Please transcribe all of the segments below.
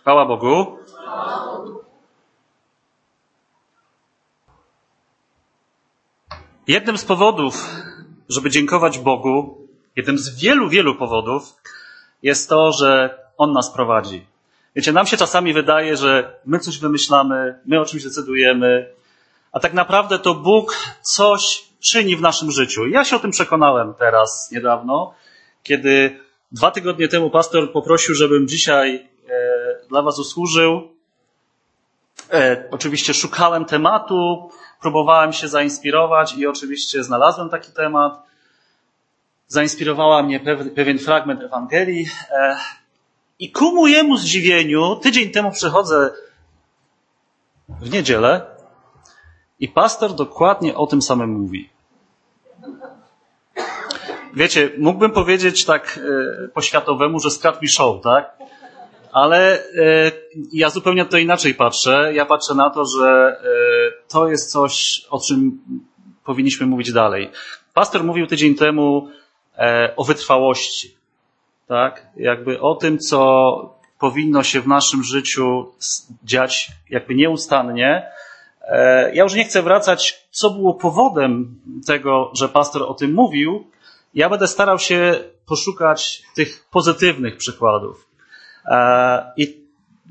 Chwała Bogu. Jednym z powodów, żeby dziękować Bogu, jednym z wielu, wielu powodów, jest to, że On nas prowadzi. Wiecie, nam się czasami wydaje, że my coś wymyślamy, my o czymś decydujemy, a tak naprawdę to Bóg coś czyni w naszym życiu. Ja się o tym przekonałem teraz, niedawno, kiedy dwa tygodnie temu pastor poprosił, żebym dzisiaj dla Was usłużył. E, oczywiście szukałem tematu, próbowałem się zainspirować i oczywiście znalazłem taki temat. Zainspirowała mnie pewien fragment Ewangelii. E, I ku mojemu zdziwieniu, tydzień temu przychodzę w niedzielę i pastor dokładnie o tym samym mówi. Wiecie, mógłbym powiedzieć tak e, po światowemu, że skradł mi show, tak? Ale e, ja zupełnie to inaczej patrzę. Ja patrzę na to, że e, to jest coś, o czym powinniśmy mówić dalej. Pastor mówił tydzień temu e, o wytrwałości, tak? Jakby o tym, co powinno się w naszym życiu dziać jakby nieustannie. Ja już nie chcę wracać, co było powodem tego, że pastor o tym mówił. Ja będę starał się poszukać tych pozytywnych przykładów. E, I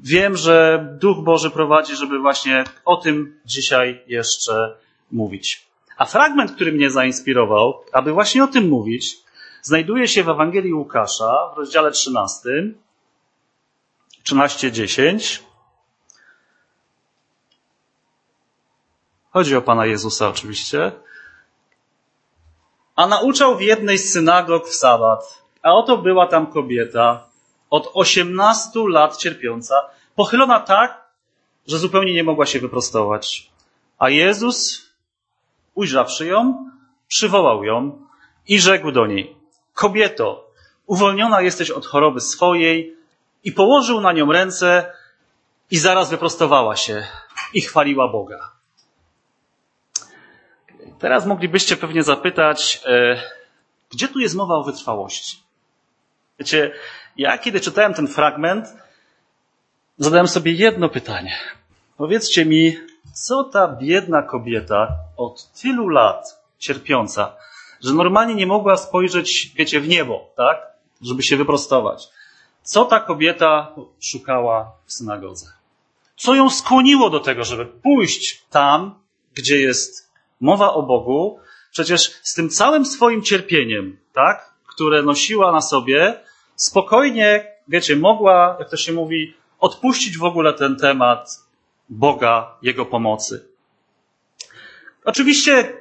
wiem, że Duch Boży prowadzi, żeby właśnie o tym dzisiaj jeszcze mówić. A fragment, który mnie zainspirował, aby właśnie o tym mówić, znajduje się w Ewangelii Łukasza w rozdziale 13, 13-10. Chodzi o Pana Jezusa oczywiście. A nauczał w jednej z synagog w sabat. A oto była tam kobieta, od 18 lat cierpiąca, pochylona tak, że zupełnie nie mogła się wyprostować. A Jezus, ujrzawszy ją, przywołał ją i rzekł do niej: Kobieto, uwolniona jesteś od choroby swojej, i położył na nią ręce, i zaraz wyprostowała się i chwaliła Boga. Teraz moglibyście pewnie zapytać, e, gdzie tu jest mowa o wytrwałości? Wiecie, ja kiedy czytałem ten fragment, zadałem sobie jedno pytanie. Powiedzcie mi, co ta biedna kobieta od tylu lat cierpiąca, że normalnie nie mogła spojrzeć, wiecie, w niebo, tak? Żeby się wyprostować. Co ta kobieta szukała w synagodze? Co ją skłoniło do tego, żeby pójść tam, gdzie jest mowa o Bogu? Przecież z tym całym swoim cierpieniem, tak? Które nosiła na sobie, spokojnie, wiecie, mogła, jak to się mówi, odpuścić w ogóle ten temat Boga, Jego pomocy. Oczywiście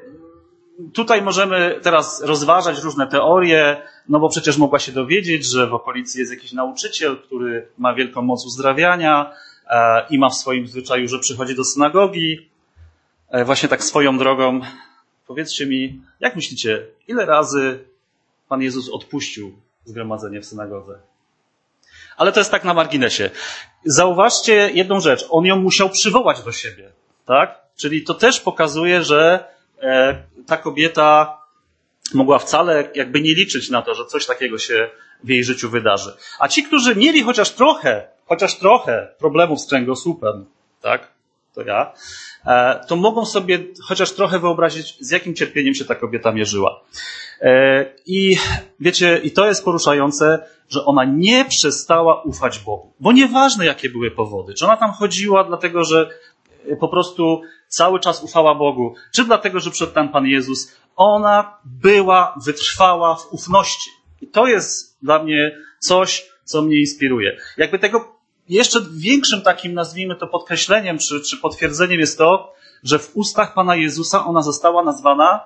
tutaj możemy teraz rozważać różne teorie, no bo przecież mogła się dowiedzieć, że w okolicy jest jakiś nauczyciel, który ma wielką moc uzdrawiania e, i ma w swoim zwyczaju, że przychodzi do synagogi. E, właśnie tak swoją drogą. Powiedzcie mi, jak myślicie, ile razy Pan Jezus odpuścił zgromadzenie w synagodze. Ale to jest tak na marginesie. Zauważcie jedną rzecz. On ją musiał przywołać do siebie, tak? Czyli to też pokazuje, że e, ta kobieta mogła wcale jakby nie liczyć na to, że coś takiego się w jej życiu wydarzy. A ci, którzy mieli chociaż trochę, chociaż trochę problemów z kręgosłupem, tak? To ja, e, to mogą sobie chociaż trochę wyobrazić, z jakim cierpieniem się ta kobieta mierzyła. E, I wiecie, i to jest poruszające, że ona nie przestała ufać Bogu. Bo nieważne, jakie były powody. Czy ona tam chodziła dlatego, że e, po prostu cały czas ufała Bogu, czy dlatego, że przed tam Pan Jezus, ona była wytrwała w ufności. I to jest dla mnie coś, co mnie inspiruje. Jakby tego jeszcze większym takim, nazwijmy to podkreśleniem, czy, czy potwierdzeniem jest to, że w ustach Pana Jezusa ona została nazwana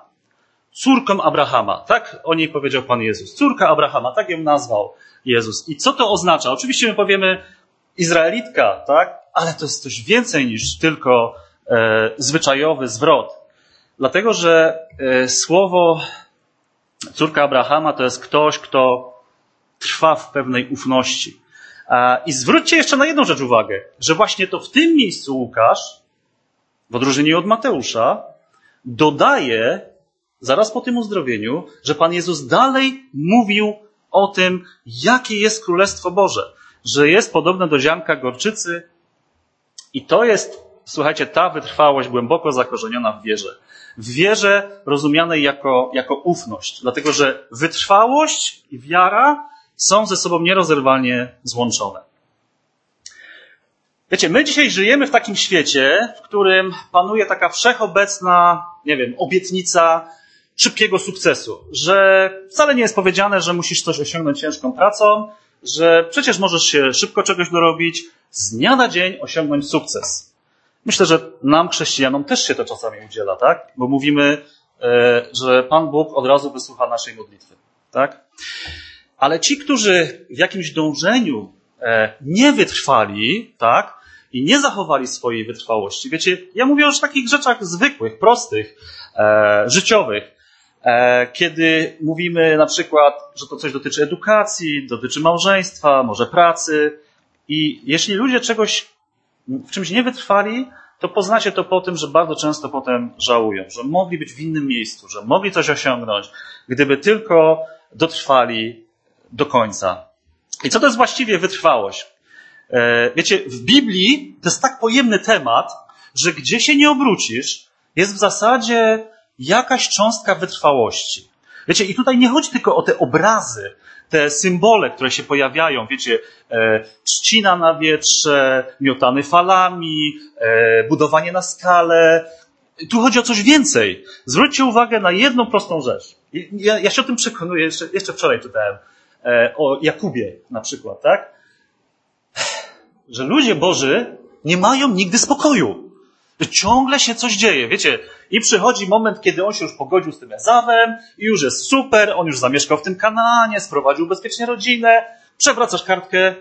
córką Abrahama. Tak o niej powiedział Pan Jezus. Córka Abrahama, tak ją nazwał Jezus. I co to oznacza? Oczywiście my powiemy Izraelitka, tak? Ale to jest coś więcej niż tylko e, zwyczajowy zwrot. Dlatego, że e, słowo córka Abrahama to jest ktoś, kto trwa w pewnej ufności. I zwróćcie jeszcze na jedną rzecz uwagę, że właśnie to w tym miejscu Łukasz, w odróżnieniu od Mateusza, dodaje zaraz po tym uzdrowieniu, że Pan Jezus dalej mówił o tym, jakie jest Królestwo Boże. że jest podobne do ziarnka gorczycy i to jest, słuchajcie, ta wytrwałość głęboko zakorzeniona w wierze. W wierze rozumianej jako, jako ufność, dlatego że wytrwałość i wiara są ze sobą nierozerwalnie złączone. Wiecie, my dzisiaj żyjemy w takim świecie, w którym panuje taka wszechobecna, nie wiem, obietnica szybkiego sukcesu, że wcale nie jest powiedziane, że musisz coś osiągnąć ciężką pracą, że przecież możesz się szybko czegoś dorobić, z dnia na dzień osiągnąć sukces. Myślę, że nam, chrześcijanom, też się to czasami udziela, tak? Bo mówimy, e, że Pan Bóg od razu wysłucha naszej modlitwy, tak? Ale ci, którzy w jakimś dążeniu e, nie wytrwali, tak? I nie zachowali swojej wytrwałości. Wiecie, ja mówię już o takich rzeczach zwykłych, prostych, e, życiowych. E, kiedy mówimy na przykład, że to coś dotyczy edukacji, dotyczy małżeństwa, może pracy, i jeśli ludzie czegoś w czymś nie wytrwali, to poznacie to po tym, że bardzo często potem żałują, że mogli być w innym miejscu, że mogli coś osiągnąć, gdyby tylko dotrwali do końca. I co to jest właściwie wytrwałość? E, wiecie, w Biblii to jest tak pojemny temat, że gdzie się nie obrócisz, jest w zasadzie jakaś cząstka wytrwałości. Wiecie, i tutaj nie chodzi tylko o te obrazy, te symbole, które się pojawiają, wiecie, e, trzcina na wietrze, miotany falami, e, budowanie na skale. Tu chodzi o coś więcej. Zwróćcie uwagę na jedną prostą rzecz. Ja, ja się o tym przekonuję, jeszcze, jeszcze wczoraj czytałem e, o Jakubie na przykład, tak? Że ludzie Boży nie mają nigdy spokoju. Ciągle się coś dzieje, wiecie. I przychodzi moment, kiedy on się już pogodził z tym Ezawem i już jest super, on już zamieszkał w tym Kanaanie, sprowadził bezpiecznie rodzinę, przewracasz kartkę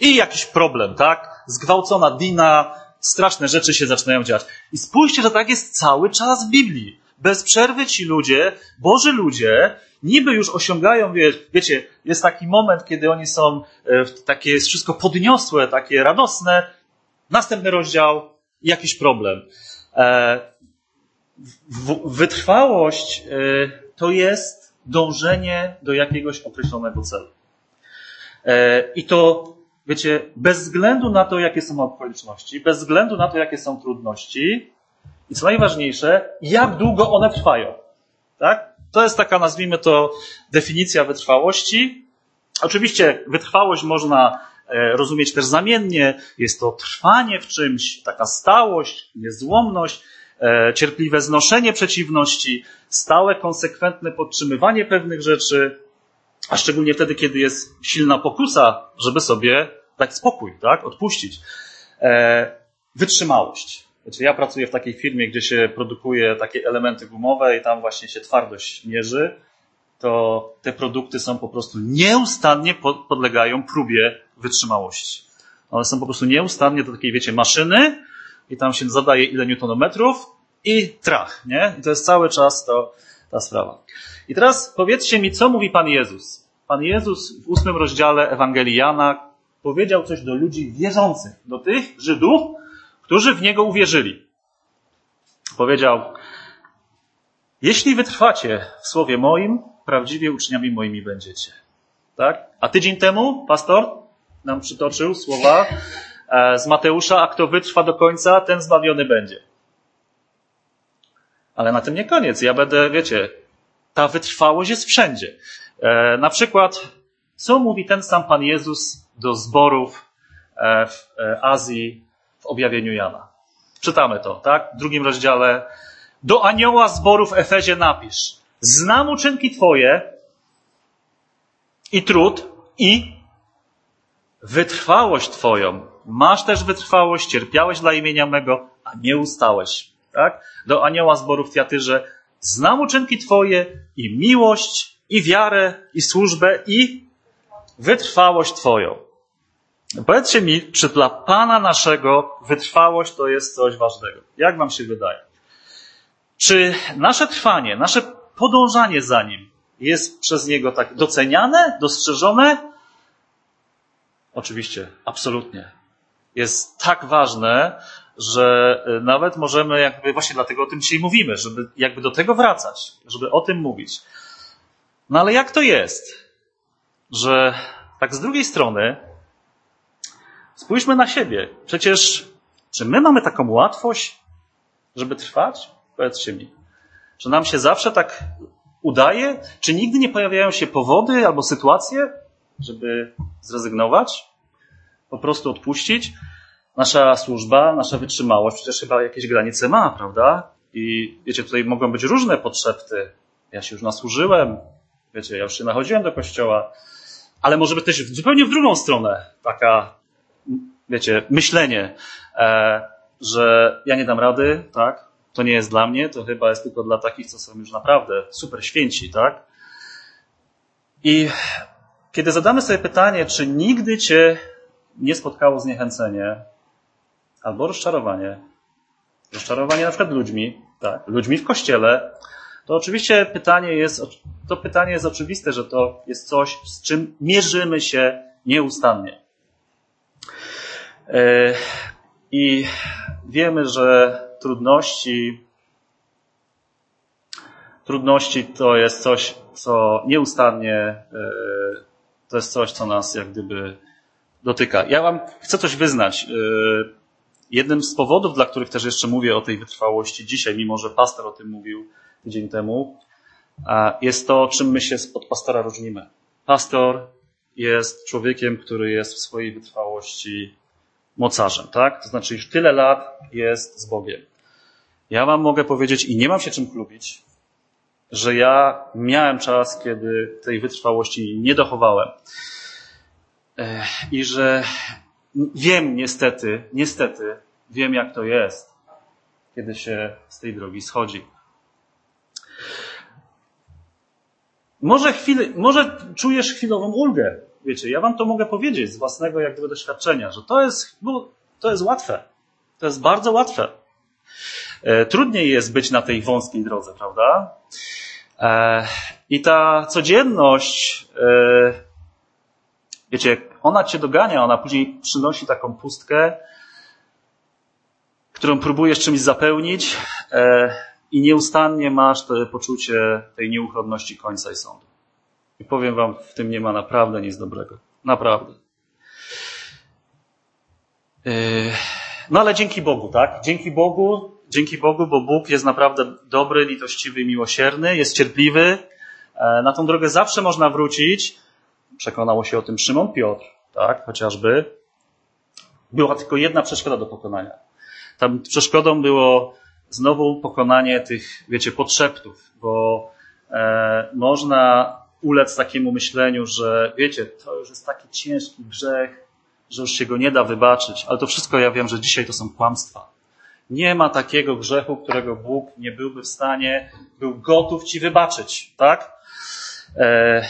i jakiś problem, tak? Zgwałcona Dina, straszne rzeczy się zaczynają dziać. I spójrzcie, że tak jest cały czas w Biblii. Bez przerwy ci ludzie, Boży ludzie, niby już osiągają, wie, wiecie, jest taki moment, kiedy oni są, e, takie jest wszystko podniosłe, takie radosne. Następny rozdział, jakiś problem. E, wytrwałość e, to jest dążenie do jakiegoś określonego celu. E, I to, wiecie, bez względu na to, jakie są okoliczności, bez względu na to, jakie są trudności, i co najważniejsze, jak długo one trwają. Tak? To jest taka, nazwijmy to, definicja wytrwałości. Oczywiście wytrwałość można rozumieć też zamiennie. Jest to trwanie w czymś, taka stałość, niezłomność, e, cierpliwe znoszenie przeciwności, stałe, konsekwentne podtrzymywanie pewnych rzeczy, a szczególnie wtedy, kiedy jest silna pokusa, żeby sobie dać spokój, tak? odpuścić. E, wytrzymałość. Znaczy, ja pracuję w takiej firmie, gdzie się produkuje takie elementy gumowe i tam właśnie się twardość mierzy to te produkty są po prostu nieustannie podlegają próbie wytrzymałości. One są po prostu nieustannie do takiej, wiecie, maszyny i tam się zadaje ile newtonometrów i trach, nie? I to jest cały czas to, ta sprawa. I teraz powiedzcie mi, co mówi Pan Jezus. Pan Jezus w ósmym rozdziale Ewangelii Jana powiedział coś do ludzi wierzących, do tych Żydów, którzy w Niego uwierzyli. Powiedział, jeśli wytrwacie w słowie moim, prawdziwie uczniami moimi będziecie. Tak? A tydzień temu pastor nam przytoczył słowa e, z Mateusza, a kto wytrwa do końca, ten zbawiony będzie. Ale na tym nie koniec. Ja będę, wiecie, ta wytrwałość jest wszędzie. E, na przykład, co mówi ten sam Pan Jezus do zborów e, w Azji w objawieniu Jana? Czytamy to, tak? W drugim rozdziale. Do anioła zborów Efezie napisz. Znam uczynki Twoje i trud i wytrwałość Twoją. Masz też wytrwałość, cierpiałeś dla imienia mego, a nie ustałeś. Tak? Do anioła zboru w Tiatyrze. Znam uczynki Twoje i miłość, i wiarę, i służbę, i wytrwałość Twoją. Powiedzcie mi, czy dla Pana naszego wytrwałość to jest coś ważnego? Jak Wam się wydaje? Czy nasze trwanie, nasze podążanie za nim jest przez niego tak doceniane, dostrzeżone? Oczywiście, absolutnie. Jest tak ważne, że y, nawet możemy jakby, właśnie dlatego o tym dzisiaj mówimy, żeby jakby do tego wracać, żeby o tym mówić. No ale jak to jest, że tak z drugiej strony Spójrzmy na siebie. Przecież, czy my mamy taką łatwość, żeby trwać? Powiedzcie mi. Że nam się zawsze tak udaje? Czy nigdy nie pojawiają się powody albo sytuacje, żeby zrezygnować? Po prostu odpuścić? Nasza służba, nasza wytrzymałość przecież chyba jakieś granice ma, prawda? I wiecie, tutaj mogą być różne potrzeby. Ja się już nasłużyłem, wiecie, ja już się nachodziłem do kościoła, ale może być też zupełnie w drugą stronę taka, wiecie, myślenie, e, że ja nie dam rady, tak? To nie jest dla mnie, to chyba jest tylko dla takich, co są już naprawdę super święci, tak? I kiedy zadamy sobie pytanie, czy nigdy cię nie spotkało zniechęcenie albo rozczarowanie, rozczarowanie na przykład ludźmi, tak, ludźmi w kościele, to oczywiście pytanie jest, to pytanie jest oczywiste, że to jest coś, z czym mierzymy się nieustannie. E, I wiemy, że trudności, trudności to jest coś, co nieustannie, e, to jest coś, co nas jak gdyby dotyka. Ja wam chcę coś wyznać. E, jednym z powodów, dla których też jeszcze mówię o tej wytrwałości dzisiaj, mimo że pastor o tym mówił tydzień temu, jest to, czym my się od pastora różnimy. Pastor jest człowiekiem, który jest w swojej wytrwałości mocarzem, tak? To znaczy już tyle lat jest z Bogiem. Ja wam mogę powiedzieć i nie mam się czym chlubić, że ja miałem czas, kiedy tej wytrwałości nie dochowałem. I że wiem niestety, niestety, wiem jak to jest, kiedy się z tej drogi schodzi. Może, chwilę, może czujesz chwilową ulgę. Wiecie, ja wam to mogę powiedzieć z własnego jak doświadczenia, że to jest, no, to jest łatwe. To jest bardzo łatwe. E, trudniej jest być na tej wąskiej drodze, prawda? E, I ta codzienność, e, wiecie, ona cię dogania, ona później przynosi taką pustkę, którą próbujesz czymś zapełnić i nieustannie masz to poczucie tej nieuchronności końca i sądu. I powiem wam, w tym nie ma naprawdę nic dobrego. Naprawdę. No ale dzięki Bogu, tak? Dzięki Bogu, dzięki Bogu, bo Bóg jest naprawdę dobry, litościwy, miłosierny, jest cierpliwy. E, na tą drogę zawsze można wrócić. Przekonało się o tym Szymon Piotr, tak? Chociażby. Była tylko jedna przeszkoda do pokonania. Tam przeszkodą było znowu pokonanie tych, wiecie, podszeptów, bo e, można ulec takiemu myśleniu, że wiecie, to już jest taki ciężki grzech, że już się go nie da wybaczyć. Ale to wszystko ja wiem, że dzisiaj to są kłamstwa. Nie ma takiego grzechu, którego Bóg nie byłby w stanie, był gotów ci wybaczyć, tak? E,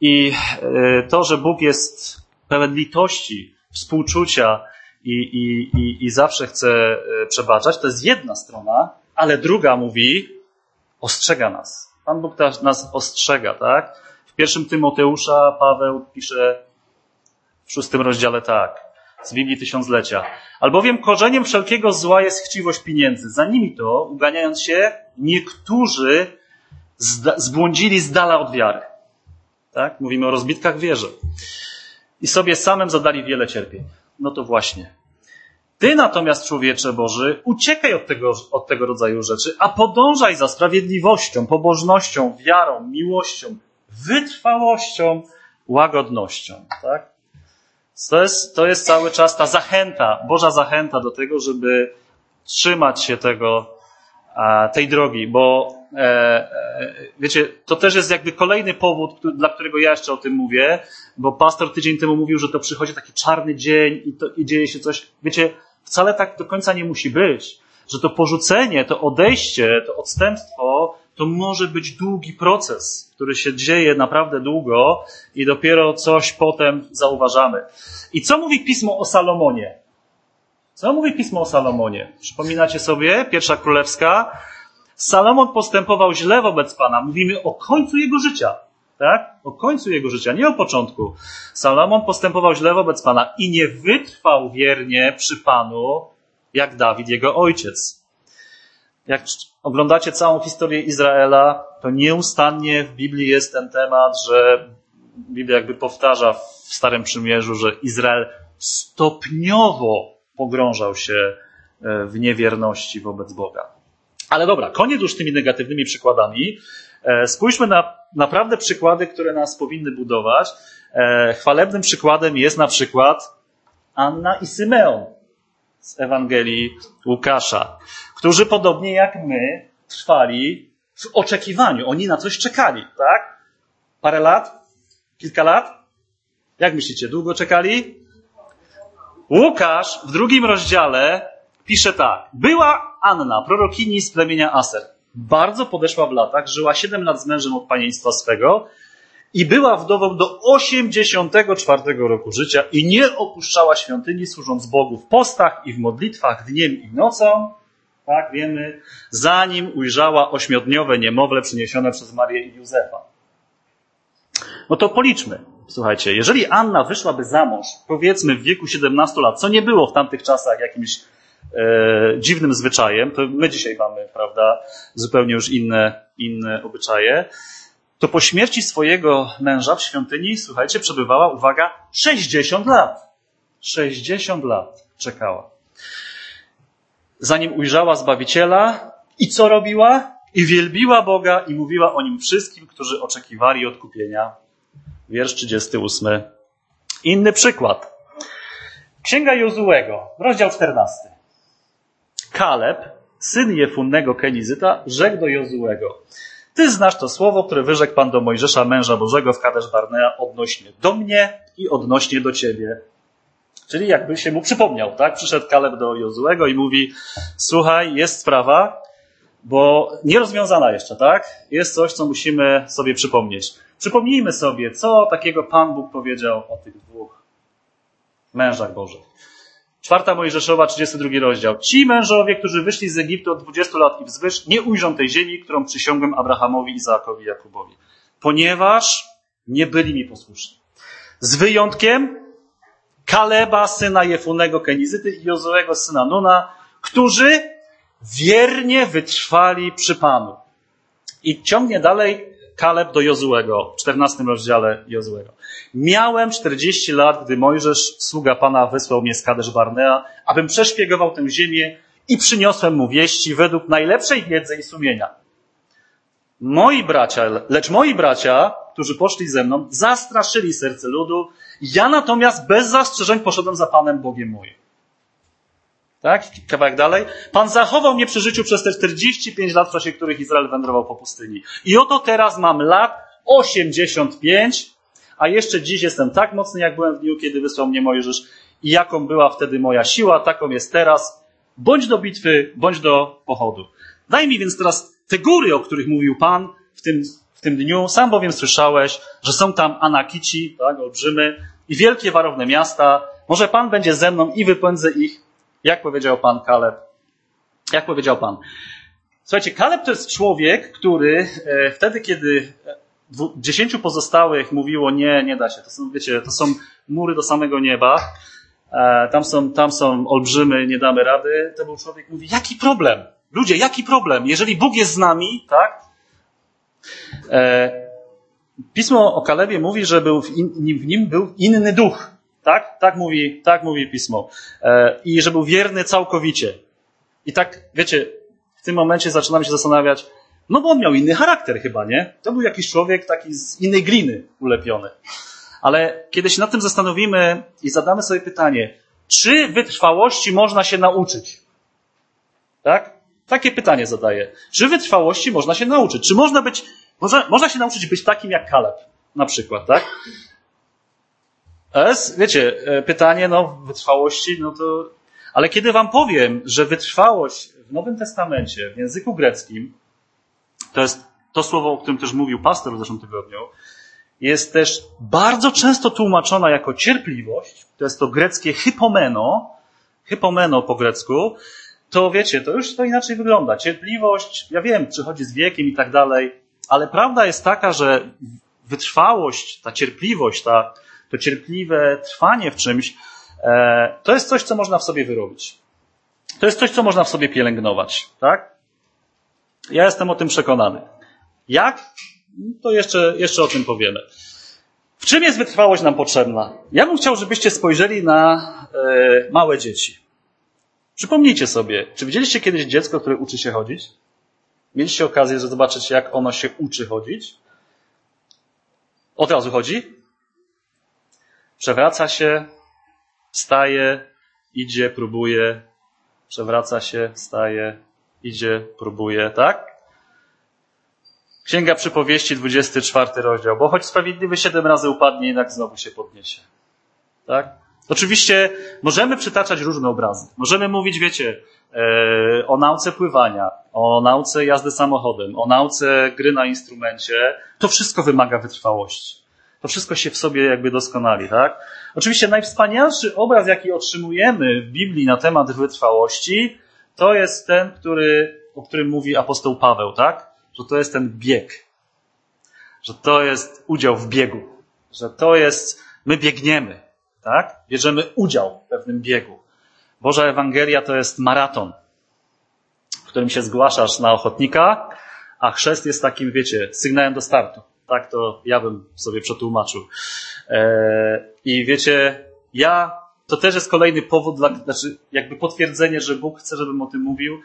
I e, to, że Bóg jest pełen litości, współczucia i, i, i, i zawsze chce e, przebaczać, to jest jedna strona, ale druga mówi, ostrzega nas. Pan Bóg nas ostrzega, tak? W pierwszym Tymoteusza Paweł pisze w szóstym rozdziale tak, z Biblii Tysiąclecia. Albowiem korzeniem wszelkiego zła jest chciwość pieniędzy. Za nimi to, uganiając się, niektórzy zbłądzili z dala od wiary. Tak? Mówimy o rozbitkach wierzy. I sobie samym zadali wiele cierpień. No to właśnie. Ty natomiast, człowiecze Boży, uciekaj od tego, od tego rodzaju rzeczy, a podążaj za sprawiedliwością, pobożnością, wiarą, miłością, wytrwałością, łagodnością. Tak? To jest, to jest cały czas ta zachęta, Boża zachęta do tego, żeby trzymać się tego, tej drogi, bo e, e, wiecie, to też jest jakby kolejny powód, dla którego ja jeszcze o tym mówię, bo pastor tydzień temu mówił, że to przychodzi taki czarny dzień i, to, i dzieje się coś. Wiecie, wcale tak do końca nie musi być, że to porzucenie, to odejście, to odstępstwo to może być długi proces, który się dzieje naprawdę długo i dopiero coś potem zauważamy. I co mówi pismo o Salomonie? Co mówi pismo o Salomonie? Przypominacie sobie? Pierwsza królewska. Salomon postępował źle wobec Pana. Mówimy o końcu jego życia. Tak? O końcu jego życia, nie o początku. Salomon postępował źle wobec Pana i nie wytrwał wiernie przy Panu, jak Dawid, jego ojciec. Jak oglądacie całą historię Izraela, to nieustannie w Biblii jest ten temat, że Biblia jakby powtarza w Starym Przymierzu, że Izrael stopniowo pogrążał się e, w niewierności wobec Boga. Ale dobra, koniec już tymi negatywnymi przykładami. E, spójrzmy na naprawdę przykłady, które nas powinny budować. E, chwalebnym przykładem jest na przykład Anna i Symeon z Ewangelii Łukasza, którzy podobnie jak my trwali w oczekiwaniu. Oni na coś czekali, tak? Parę lat? Kilka lat? Jak myślicie, długo czekali? Łukasz w drugim rozdziale pisze tak. Była Anna, prorokini z plemienia Aser. Bardzo podeszła w latach, żyła 7 lat z mężem od panieństwa swego i była wdową do 84 roku życia i nie opuszczała świątyni, służąc Bogu w postach i w modlitwach dniem i nocą. Tak, wiemy, zanim ujrzała ośmiodniowe niemowlę przyniesione przez Marię i Józefa. No to policzmy. Słuchajcie, jeżeli Anna wyszłaby za mąż, powiedzmy w wieku 17 lat, co nie było w tamtych czasach jakimś e, dziwnym zwyczajem, to my dzisiaj mamy, prawda, zupełnie już inne, inne obyczaje, to po śmierci swojego męża w świątyni, słuchajcie, przebywała, uwaga, 60 lat. 60 lat czekała. Zanim ujrzała Zbawiciela i co robiła? I wielbiła Boga i mówiła o nim wszystkim, którzy oczekiwali odkupienia wiersz 38. Inny przykład. Księga Jozułego, rozdział 14. Kaleb, syn Jefunnego Kenizyta, rzekł do Jozułego. Ty znasz to słowo, które wyrzekł Pan do Mojżesza, męża Bożego w Kadesz Barnea odnośnie do mnie i odnośnie do ciebie. Czyli jakby się mu przypomniał, tak? Przyszedł Kaleb do Jozułego i mówi, słuchaj, jest sprawa, bo nierozwiązana jeszcze, tak? Jest coś, co musimy sobie przypomnieć. Przypomnijmy sobie, co takiego Pan Bóg powiedział o tych dwóch mężach Bożych. Czwarta Mojżeszowa, 32 rozdział. Ci mężowie, którzy wyszli z Egiptu od 20 lat i wzwyż, nie ujrzą tej ziemi, którą przysiągłem Abrahamowi, Izaakowi i Jakubowi. Ponieważ nie byli mi posłuszni. Z wyjątkiem Kaleba, syna Jefunego Kenizyty i Jozuego, syna Nuna, którzy wiernie wytrwali przy Panu. I ciągnie dalej Kaleb do Jozułego, w 14 rozdziale Jozułego. Miałem 40 lat, gdy Mojżesz, sługa Pana, wysłał mnie z Kadesz Barnea, abym przeszpiegował tę ziemię i przyniosłem mu wieści według najlepszej wiedzy i sumienia. Moi bracia, lecz moi bracia, którzy poszli ze mną, zastraszyli serce ludu, ja natomiast bez zastrzeżeń poszedłem za Panem Bogiem moim. Tak? Kawałek dalej. Pan zachował mnie przy życiu przez te 45 lat, w czasie których Izrael wędrował po pustyni. I oto teraz mam lat 85, a jeszcze dziś jestem tak mocny, jak byłem w dniu, kiedy wysłał mnie Mojżesz. I jaką była wtedy moja siła, taką jest teraz. Bądź do bitwy, bądź do pochodu. Daj mi więc teraz te góry, o których mówił Pan w tym, w tym dniu. Sam bowiem słyszałeś, że są tam Anakici, tak, olbrzymy, i wielkie warowne miasta. Może Pan będzie ze mną i wypędzę ich jak powiedział pan Kaleb? Jak powiedział pan? Słuchajcie, Kaleb to jest człowiek, który e, wtedy, kiedy dziesięciu pozostałych mówiło nie, nie da się, to są, wiecie, to są mury do samego nieba, e, tam są, tam są olbrzymy, nie damy rady, to był człowiek, mówi, jaki problem? Ludzie, jaki problem? Jeżeli Bóg jest z nami, tak? E, Pismo o Kalebie mówi, że był w, in, w nim był inny duch. Tak? Tak mówi, tak mówi pismo. E, I że był wierny całkowicie. I tak, wiecie, w tym momencie zaczynamy się zastanawiać, no bo on miał inny charakter chyba, nie? To był jakiś człowiek taki z innej gliny ulepiony. Ale kiedy się nad tym zastanowimy i zadamy sobie pytanie, czy wytrwałości można się nauczyć? Tak? Takie pytanie zadaję. Czy wytrwałości można się nauczyć? Czy można być, można, można się nauczyć być takim jak Kaleb, na przykład, tak? S, wiecie, e, pytanie, no, wytrwałości, no to. Ale kiedy wam powiem, że wytrwałość w Nowym Testamencie, w języku greckim, to jest to słowo, o którym też mówił pastor w zeszłym tygodniu, jest też bardzo często tłumaczona jako cierpliwość, to jest to greckie hypomeno, hypomeno po grecku, to wiecie, to już to inaczej wygląda. Cierpliwość, ja wiem, przychodzi z wiekiem i tak dalej, ale prawda jest taka, że wytrwałość, ta cierpliwość, ta, to cierpliwe trwanie w czymś, e, to jest coś, co można w sobie wyrobić. To jest coś, co można w sobie pielęgnować, tak? Ja jestem o tym przekonany. Jak? To jeszcze, jeszcze o tym powiemy. W czym jest wytrwałość nam potrzebna? Ja bym chciał, żebyście spojrzeli na e, małe dzieci. Przypomnijcie sobie, czy widzieliście kiedyś dziecko, które uczy się chodzić? Mieliście okazję zobaczyć, jak ono się uczy chodzić? Od razu chodzi? Przewraca się, wstaje, idzie, próbuje, przewraca się, wstaje, idzie, próbuje, tak? Księga Przypowieści, 24 rozdział. Bo choć sprawiedliwy siedem razy upadnie, jednak znowu się podniesie. Tak? Oczywiście możemy przytaczać różne obrazy. Możemy mówić, wiecie, e, o nauce pływania, o nauce jazdy samochodem, o nauce gry na instrumencie. To wszystko wymaga wytrwałości. To wszystko się w sobie jakby doskonali, tak? Oczywiście najwspanialszy obraz, jaki otrzymujemy w Biblii na temat wytrwałości, to jest ten, który, o którym mówi apostoł Paweł, tak? Że to jest ten bieg. Że to jest udział w biegu. Że to jest, my biegniemy, tak? Bierzemy udział w pewnym biegu. Boża Ewangelia to jest maraton, w którym się zgłaszasz na ochotnika, a chrzest jest takim, wiecie, sygnałem do startu. Tak to ja bym sobie przetłumaczył. Eee, I wiecie, ja, to też jest kolejny powód, dla, znaczy jakby potwierdzenie, że Bóg chce, żebym o tym mówił.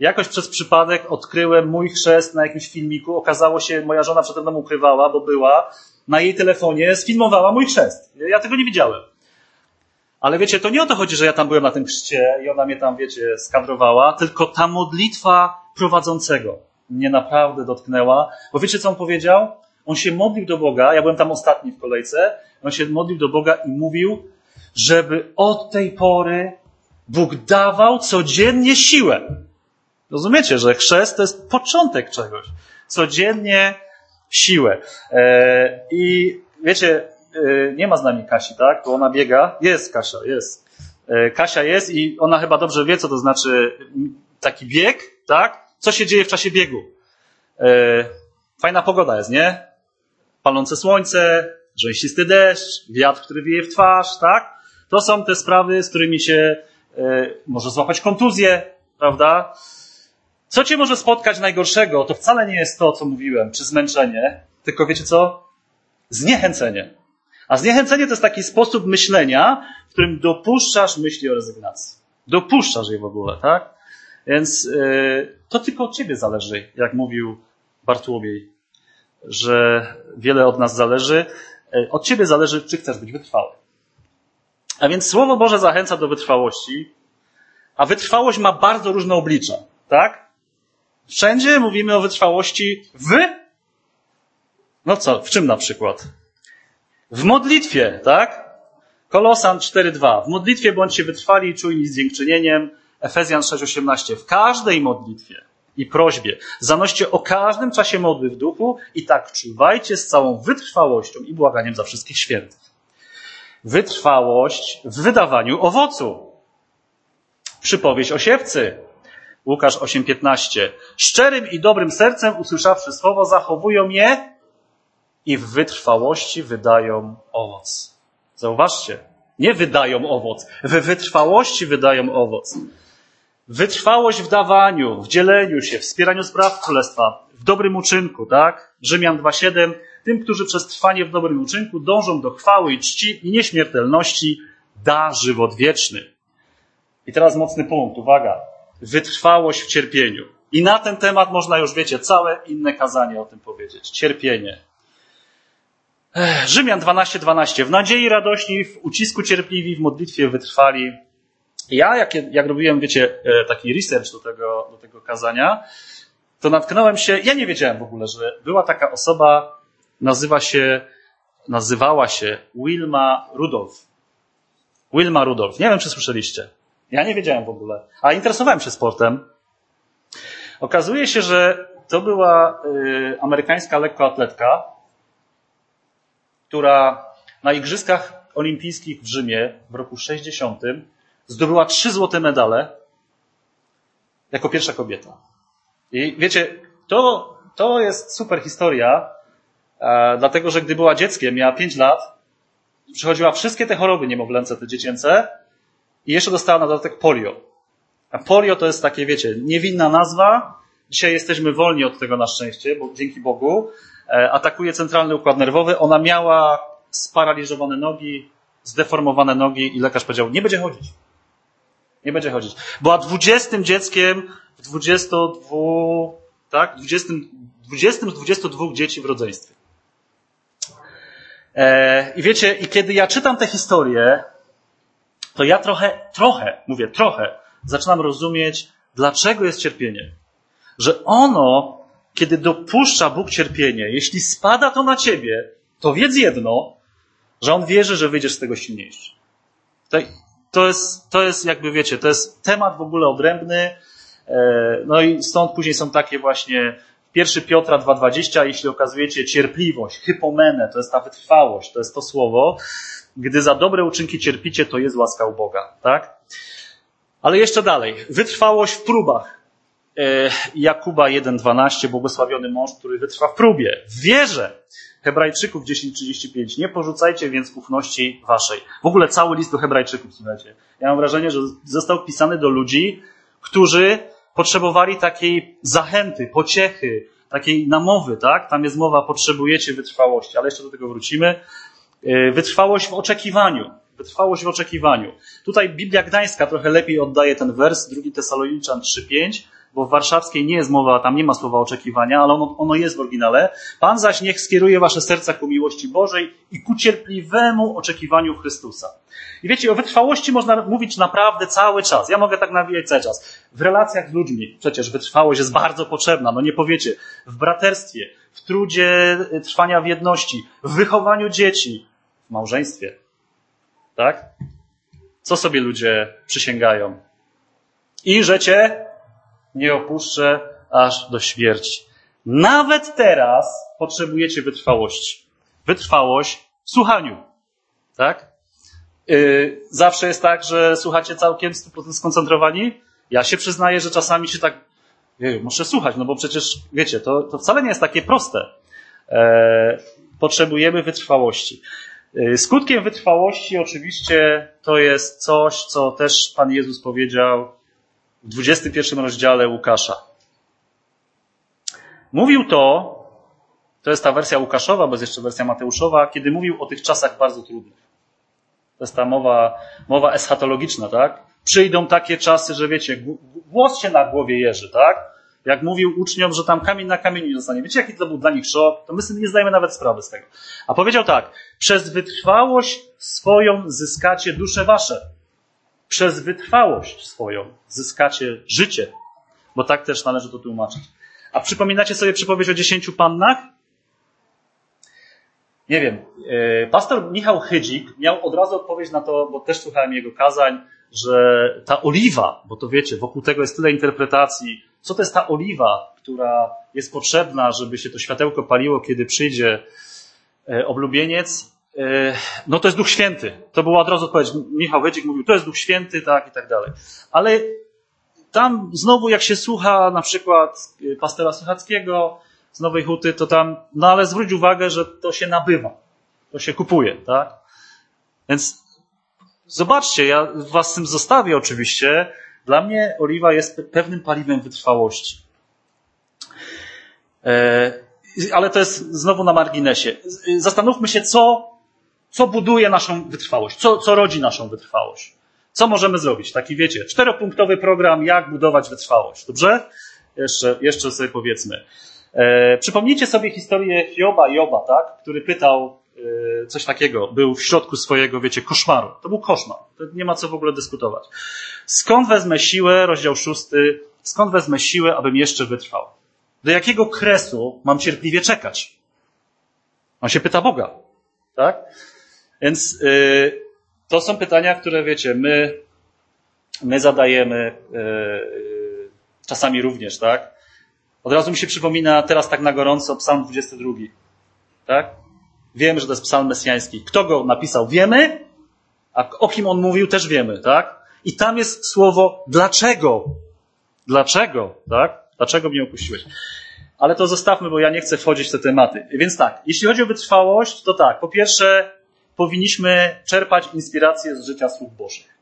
Jakoś przez przypadek odkryłem mój chrzest na jakimś filmiku. Okazało się, moja żona przede mną ukrywała, bo była na jej telefonie, sfilmowała mój chrzest. Ja tego nie widziałem. Ale wiecie, to nie o to chodzi, że ja tam byłem na tym chrzcie i ona mnie tam, wiecie, skadrowała, tylko ta modlitwa prowadzącego mnie naprawdę dotknęła. Bo wiecie, co on powiedział? On się modlił do Boga, ja byłem tam ostatni w kolejce, on się modlił do Boga i mówił, żeby od tej pory Bóg dawał codziennie siłę. Rozumiecie, że chrzest to jest początek czegoś. Codziennie siłę. E, I wiecie, e, nie ma z nami Kasi, tak? Bo ona biega. Jest Kasia, jest. E, Kasia jest i ona chyba dobrze wie, co to znaczy taki bieg, tak? Co się dzieje w czasie biegu? Fajna pogoda jest, nie? Palące słońce, rzęsisty deszcz, wiatr, który wieje w twarz, tak? To są te sprawy, z którymi się e, może złapać kontuzję, prawda? Co cię może spotkać najgorszego, to wcale nie jest to, co mówiłem, czy zmęczenie, tylko wiecie co? Zniechęcenie. A zniechęcenie to jest taki sposób myślenia, w którym dopuszczasz myśli o rezygnacji. Dopuszczasz je w ogóle, tak? Więc yy, to tylko od ciebie zależy, jak mówił Bartłomiej że wiele od nas zależy. E, od ciebie zależy, czy chcesz być wytrwały. A więc Słowo Boże zachęca do wytrwałości, a wytrwałość ma bardzo różne oblicza, tak? Wszędzie mówimy o wytrwałości w. No co, w czym na przykład? W modlitwie, tak? Kolosan 4.2. W modlitwie bądźcie wytrwali i czujni z dziękczynieniem. Efezjan 6.18. W każdej modlitwie i prośbie. Zanoście o każdym czasie modły w duchu i tak czuwajcie z całą wytrwałością i błaganiem za wszystkich świętych. Wytrwałość w wydawaniu owocu. Przypowieść o siewcy. Łukasz 8:15. Szczerym i dobrym sercem usłyszawszy słowo zachowują je i w wytrwałości wydają owoc. Zauważcie, nie wydają owoc, w wytrwałości wydają owoc. Wytrwałość w dawaniu, w dzieleniu się, wspieraniu spraw królestwa, w dobrym uczynku, tak? Rzymian 2,7. Tym, którzy przez trwanie w dobrym uczynku dążą do chwały i czci i nieśmiertelności, da żywot wieczny. I teraz mocny punkt, uwaga. Wytrwałość w cierpieniu. I na ten temat można już, wiecie, całe inne kazanie o tym powiedzieć. Cierpienie. Rzymian 12:12. 12. W nadziei radośni, w ucisku cierpliwi, w modlitwie wytrwali, ja, jak, jak robiłem, wiecie, e, taki research do tego, do tego kazania, to natknąłem się, ja nie wiedziałem w ogóle, że była taka osoba, nazywa się, nazywała się Wilma Rudolph. Wilma Rudolph. Nie wiem, czy słyszeliście. Ja nie wiedziałem w ogóle. A interesowałem się sportem. Okazuje się, że to była y, amerykańska lekkoatletka, która na Igrzyskach Olimpijskich w Rzymie w roku 60 Zdobyła trzy złote medale jako pierwsza kobieta. I wiecie, to, to jest super historia, e, dlatego że gdy była dzieckiem, miała pięć lat, przechodziła wszystkie te choroby niemowlęce, te dziecięce i jeszcze dostała na dodatek polio. A polio to jest takie, wiecie, niewinna nazwa. Dzisiaj jesteśmy wolni od tego na szczęście, bo dzięki Bogu. E, atakuje centralny układ nerwowy. Ona miała sparaliżowane nogi, zdeformowane nogi i lekarz powiedział, nie będzie chodzić. Nie będzie chodzić. Była dwudziestym dzieckiem w 22, tak? 20, 20 z 22 dzieci w rodzeństwie. E, I wiecie, i kiedy ja czytam tę historię, to ja trochę, trochę, mówię trochę, zaczynam rozumieć, dlaczego jest cierpienie. Że ono, kiedy dopuszcza Bóg cierpienie, jeśli spada to na ciebie, to wiedz jedno, że on wierzy, że wyjdziesz z tego silniejszy. To, to, jest, to jest, jakby wiecie, to jest temat w ogóle odrębny. E, no i stąd później są takie właśnie 1 Piotra 2,20, jeśli okazujecie cierpliwość, hypomenę, to jest ta wytrwałość, to jest to słowo, gdy za dobre uczynki cierpicie, to jest łaska u Boga, tak? Ale jeszcze dalej. Wytrwałość w próbach. E, Jakuba 1,12, błogosławiony mąż, który wytrwa w próbie. W wierze. Hebrajczyków 10:35. Nie porzucajcie więc ufności waszej. W ogóle cały list do Hebrajczyków, słuchajcie. Ja mam wrażenie, że został pisany do ludzi, którzy potrzebowali takiej zachęty, pociechy, takiej namowy, tak? Tam jest mowa, potrzebujecie wytrwałości, ale jeszcze do tego wrócimy. E, wytrwałość w oczekiwaniu. Wytrwałość w oczekiwaniu. Tutaj Biblia Gdańska trochę lepiej oddaje ten wers, 2 Tesaloniczan 3:5 bo w warszawskiej nie jest mowa, tam nie ma słowa oczekiwania, ale ono, ono jest w oryginale. Pan zaś niech skieruje wasze serca ku miłości Bożej i ku cierpliwemu oczekiwaniu Chrystusa. I wiecie, o wytrwałości można mówić naprawdę cały czas. Ja mogę tak nawijać cały czas. W relacjach z ludźmi przecież wytrwałość jest bardzo potrzebna, no nie powiecie. W braterstwie, w trudzie trwania w jedności, w wychowaniu dzieci, w małżeństwie. Tak? Co sobie ludzie przysięgają? I że cię nie opuszczę aż do śmierci. Nawet teraz potrzebujecie wytrwałości. Wytrwałość w słuchaniu. Tak? Yy, zawsze jest tak, że słuchacie całkiem 100% skoncentrowani. Ja się przyznaję, że czasami się tak, muszę słuchać, no bo przecież, wiecie, to, to wcale nie jest takie proste. Yy, potrzebujemy wytrwałości. Yy, skutkiem wytrwałości oczywiście to jest coś, co też Pan Jezus powiedział w 21 rozdziale Łukasza. Mówił to, to jest ta wersja Łukaszowa, bo jest jeszcze wersja Mateuszowa, kiedy mówił o tych czasach bardzo trudnych. To jest ta mowa, mowa eschatologiczna, tak? Przyjdą takie czasy, że wiecie, głos się na głowie jeży, tak? Jak mówił uczniom, że tam kamień na kamieniu nie zostanie. Wiecie, jaki to był dla nich szok? To my sobie nie zdajemy nawet sprawy z tego. A powiedział tak, przez wytrwałość swoją zyskacie dusze wasze przez wytrwałość swoją zyskacie życie, bo tak też należy to tłumaczyć. A przypominacie sobie przypowieść o dziesięciu pannach? Nie wiem. E, pastor Michał Chydzik miał od razu odpowiedź na to, bo też słuchałem jego kazań, że ta oliwa, bo to wiecie, wokół tego jest tyle interpretacji, co to jest ta oliwa, która jest potrzebna, żeby się to światełko paliło, kiedy przyjdzie e, oblubieniec, no to jest Duch Święty. To była od razu odpowiedź. Michał Wydzik mówił, to jest Duch Święty, tak i tak dalej. Ale tam znowu jak się słucha na przykład e, pastora Suchackiego z Nowej Huty, to tam, no ale zwróć uwagę, że to się nabywa. To się kupuje, tak? Więc zobaczcie, ja was z tym zostawię oczywiście. Dla mnie oliwa jest pewnym paliwem wytrwałości. E, ale to jest znowu na marginesie. Zastanówmy się, co co buduje naszą wytrwałość, co, co rodzi naszą wytrwałość. Co możemy zrobić? Taki, wiecie, czteropunktowy program, jak budować wytrwałość. Dobrze? Jeszcze, jeszcze sobie powiedzmy. E, przypomnijcie sobie historię Joba Joba, tak? który pytał e, coś takiego, był w środku swojego, wiecie, koszmaru. To był koszmar. To nie ma co w ogóle dyskutować. Skąd wezmę siłę, rozdział szósty, skąd wezmę siłę, abym jeszcze wytrwał? Do jakiego kresu mam cierpliwie czekać? On się pyta Boga, tak? Więc y, to są pytania, które wiecie, my, my zadajemy y, y, czasami również, tak? Od razu mi się przypomina teraz tak na gorąco Psalm 22. Tak? Wiemy, że to jest psalm mesjański. Kto go napisał? Wiemy, a o kim on mówił też wiemy, tak? I tam jest słowo dlaczego. Dlaczego, tak? Dlaczego mnie opuściłeś? Ale to zostawmy, bo ja nie chcę wchodzić w te tematy. Więc tak, jeśli chodzi o wytrwałość, to tak, po pierwsze, powinniśmy czerpać inspirację z życia słów Bożych.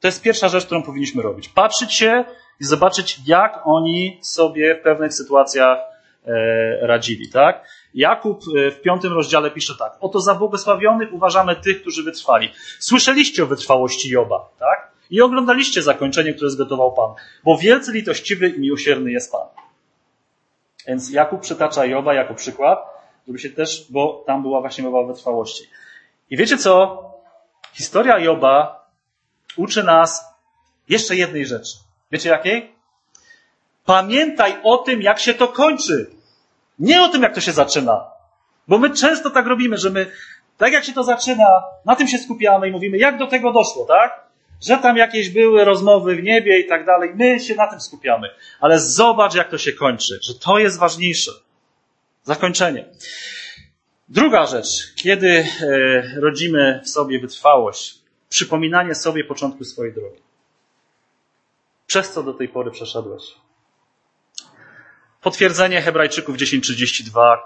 To jest pierwsza rzecz, którą powinniśmy robić. Patrzeć się i zobaczyć, jak oni sobie w pewnych sytuacjach e, radzili, tak? Jakub e, w piątym rozdziale pisze tak. Oto za błogosławionych uważamy tych, którzy wytrwali. Słyszeliście o wytrwałości Joba, tak? I oglądaliście zakończenie, które zgotował Pan. Bo wielce litościwy i miłosierny jest Pan. Więc Jakub przytacza Joba jako przykład, żeby się też, bo tam była właśnie mowa o wytrwałości. I wiecie co? Historia Joba uczy nas jeszcze jednej rzeczy. Wiecie jakiej? Pamiętaj o tym, jak się to kończy. Nie o tym, jak to się zaczyna. Bo my często tak robimy, że my, tak jak się to zaczyna, na tym się skupiamy i mówimy, jak do tego doszło, tak? Że tam jakieś były rozmowy w niebie i tak dalej. My się na tym skupiamy. Ale zobacz, jak to się kończy, że to jest ważniejsze. Zakończenie. Druga rzecz, kiedy e, rodzimy w sobie wytrwałość, przypominanie sobie początku swojej drogi. Przez co do tej pory przeszedłeś? Potwierdzenie Hebrajczyków 10:32.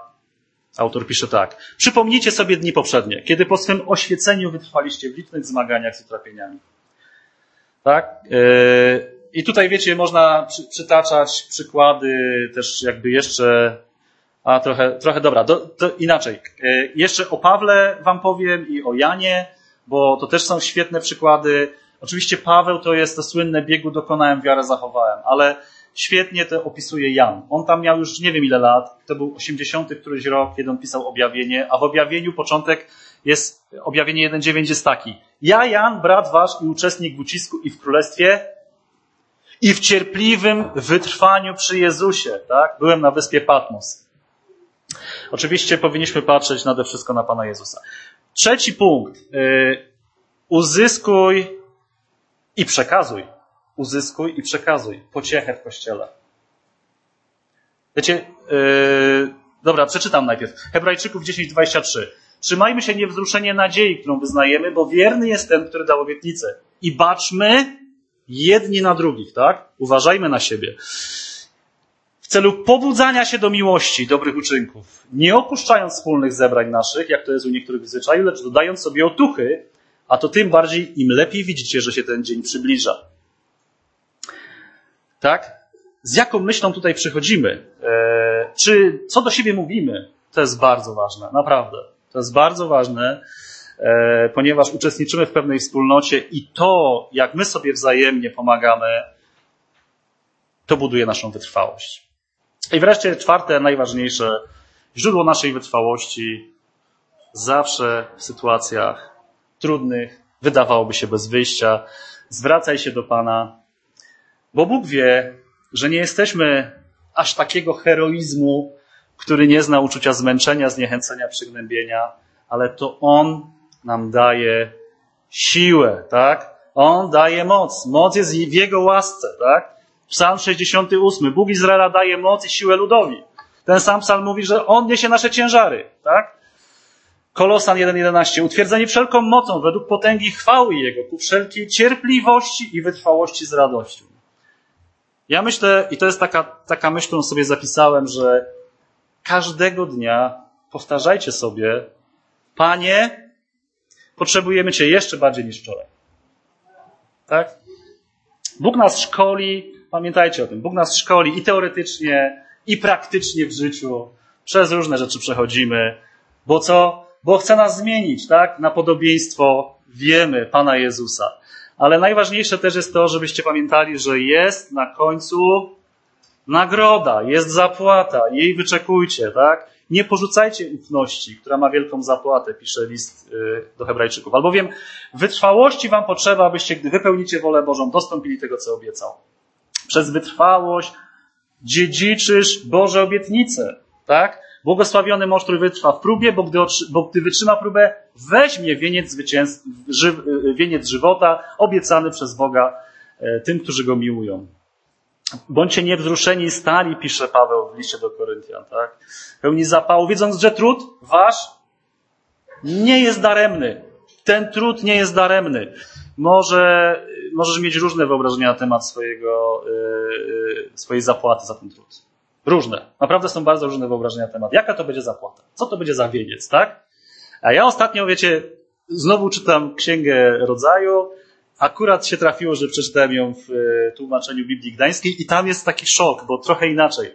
Autor pisze tak. Przypomnijcie sobie dni poprzednie, kiedy po swym oświeceniu wytrwaliście w licznych zmaganiach z utrapieniami. Tak? Yy, I tutaj wiecie, można przytaczać przykłady też jakby jeszcze a trochę, trochę dobra, do, inaczej. Yy, jeszcze o Pawle wam powiem i o Janie, bo to też są świetne przykłady. Oczywiście Paweł to jest to słynne biegu dokonałem, wiarę zachowałem, ale świetnie to opisuje Jan. On tam miał już nie wiem ile lat, to był 80 któryś rok, kiedy on pisał objawienie, a w objawieniu początek jest, objawienie 1.9 jest taki. Ja, Jan, brat wasz i uczestnik w ucisku i w królestwie i w cierpliwym wytrwaniu przy Jezusie, tak? Byłem na wyspie Patmos. Oczywiście powinniśmy patrzeć nade wszystko na Pana Jezusa. Trzeci punkt. Yy, uzyskuj i przekazuj uzyskuj i przekazuj pociechę w kościele. Wiecie, yy, dobra, przeczytam najpierw. Hebrajczyków 10:23. Trzymajmy się niewzruszenie nadziei, którą wyznajemy, bo wierny jest ten, który dał obietnicę. I baczmy jedni na drugich, tak? Uważajmy na siebie. W celu pobudzania się do miłości, dobrych uczynków, nie opuszczając wspólnych zebrań naszych, jak to jest u niektórych zwyczaju, lecz dodając sobie otuchy, a to tym bardziej im lepiej widzicie, że się ten dzień przybliża. Tak? Z jaką myślą tutaj przychodzimy? E, czy co do siebie mówimy? To jest bardzo ważne, naprawdę. To jest bardzo ważne, e, ponieważ uczestniczymy w pewnej wspólnocie i to, jak my sobie wzajemnie pomagamy, to buduje naszą wytrwałość. I wreszcie czwarte, najważniejsze, źródło naszej wytrwałości zawsze w sytuacjach trudnych, wydawałoby się bez wyjścia, zwracaj się do Pana, bo Bóg wie, że nie jesteśmy aż takiego heroizmu, który nie zna uczucia zmęczenia, zniechęcenia, przygnębienia, ale to On nam daje siłę, tak? On daje moc. Moc jest w Jego łasce, tak? Psalm 68. Bóg Izraela daje moc i siłę ludowi. Ten sam psalm mówi, że On niesie nasze ciężary, tak? Kolosan 1.11. Utwierdzeni wszelką mocą według potęgi chwały Jego, ku wszelkiej cierpliwości i wytrwałości z radością. Ja myślę, i to jest taka, taka myśl, którą sobie zapisałem, że każdego dnia powtarzajcie sobie, Panie, potrzebujemy Cię jeszcze bardziej niż wczoraj. Tak? Bóg nas szkoli, pamiętajcie o tym, Bóg nas szkoli i teoretycznie, i praktycznie w życiu. Przez różne rzeczy przechodzimy. Bo co? Bo chce nas zmienić, tak? Na podobieństwo wiemy Pana Jezusa. Ale najważniejsze też jest to, żebyście pamiętali, że jest na końcu nagroda, jest zapłata, jej wyczekujcie, tak? Nie porzucajcie ufności, która ma wielką zapłatę, pisze list y, do Hebrajczyków. Albowiem wytrwałości wam potrzeba, abyście, gdy wypełnicie wolę Bożą, dostąpili tego, co obiecał. Przez wytrwałość dziedziczysz Boże obietnice, tak? Błogosławiony mąż, który wytrwa w próbie, bo gdy, bo gdy wytrzyma próbę, weźmie wieniec, ży, wieniec żywota obiecany przez Boga e, tym, którzy go miłują. Bądźcie niewzruszeni stali, pisze Paweł w liście do Koryntian, tak? Pełni zapału, wiedząc, że trud wasz nie jest daremny. Ten trud nie jest daremny. Może, możesz mieć różne wyobrażenia na temat swojego, yy, swojej zapłaty za ten trud. Różne. Naprawdę są bardzo różne wyobrażenia na temat. Jaka to będzie zapłata? Co to będzie za wieniec, tak? A ja ostatnio, wiecie, znowu czytam Księgę Rodzaju. Akurat się trafiło, że przeczytałem ją w e, tłumaczeniu Biblii Gdańskiej i tam jest taki szok, bo trochę inaczej.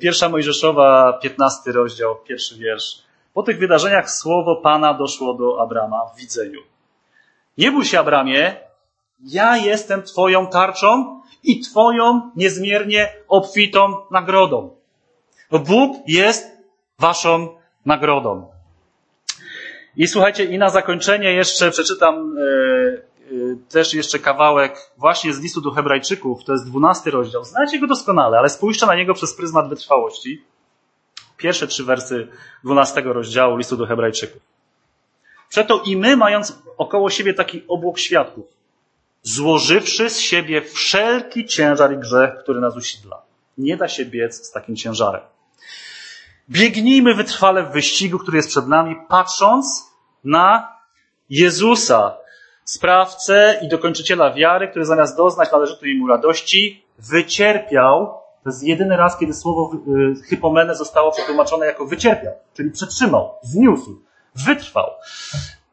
Pierwsza Mojżeszowa, 15 rozdział, pierwszy wiersz. Po tych wydarzeniach słowo Pana doszło do Abrama w widzeniu. Nie bój się, Abramie, ja jestem Twoją tarczą i Twoją niezmiernie obfitą nagrodą. Bóg jest Waszą nagrodą. I słuchajcie, i na zakończenie jeszcze przeczytam e, e, też jeszcze kawałek właśnie z listu do Hebrajczyków, to jest dwunasty rozdział. Znacie go doskonale, ale spójrzcie na niego przez pryzmat wytrwałości. Pierwsze trzy wersy dwunastego rozdziału listu do Hebrajczyków. Przeto i my, mając około siebie taki obłok świadków, złożywszy z siebie wszelki ciężar i grzech, który nas usidla. Nie da się biec z takim ciężarem. Biegnijmy wytrwale w wyścigu, który jest przed nami, patrząc na Jezusa, sprawcę i dokończyciela wiary, który zamiast doznać należytej mu radości, wycierpiał. To jest jedyny raz, kiedy słowo y, hypomene zostało przetłumaczone jako wycierpiał, czyli przetrzymał, zniósł, wytrwał.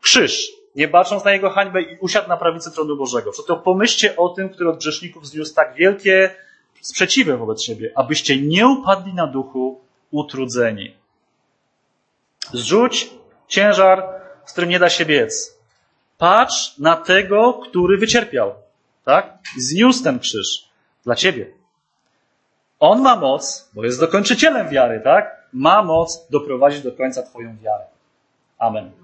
Krzyż, nie bacząc na jego hańbę i usiadł na prawicy tronu Bożego. Przeto pomyślcie o tym, który od grzeszników zniósł tak wielkie sprzeciwy wobec siebie, abyście nie upadli na duchu utrudzeni. Zrzuć ciężar, z którym nie da się biec. Patrz na tego, który wycierpiał. Tak? Zniósł ten krzyż dla ciebie. On ma moc, bo jest dokończycielem wiary, tak? Ma moc doprowadzić do końca Twoją wiarę. Amen.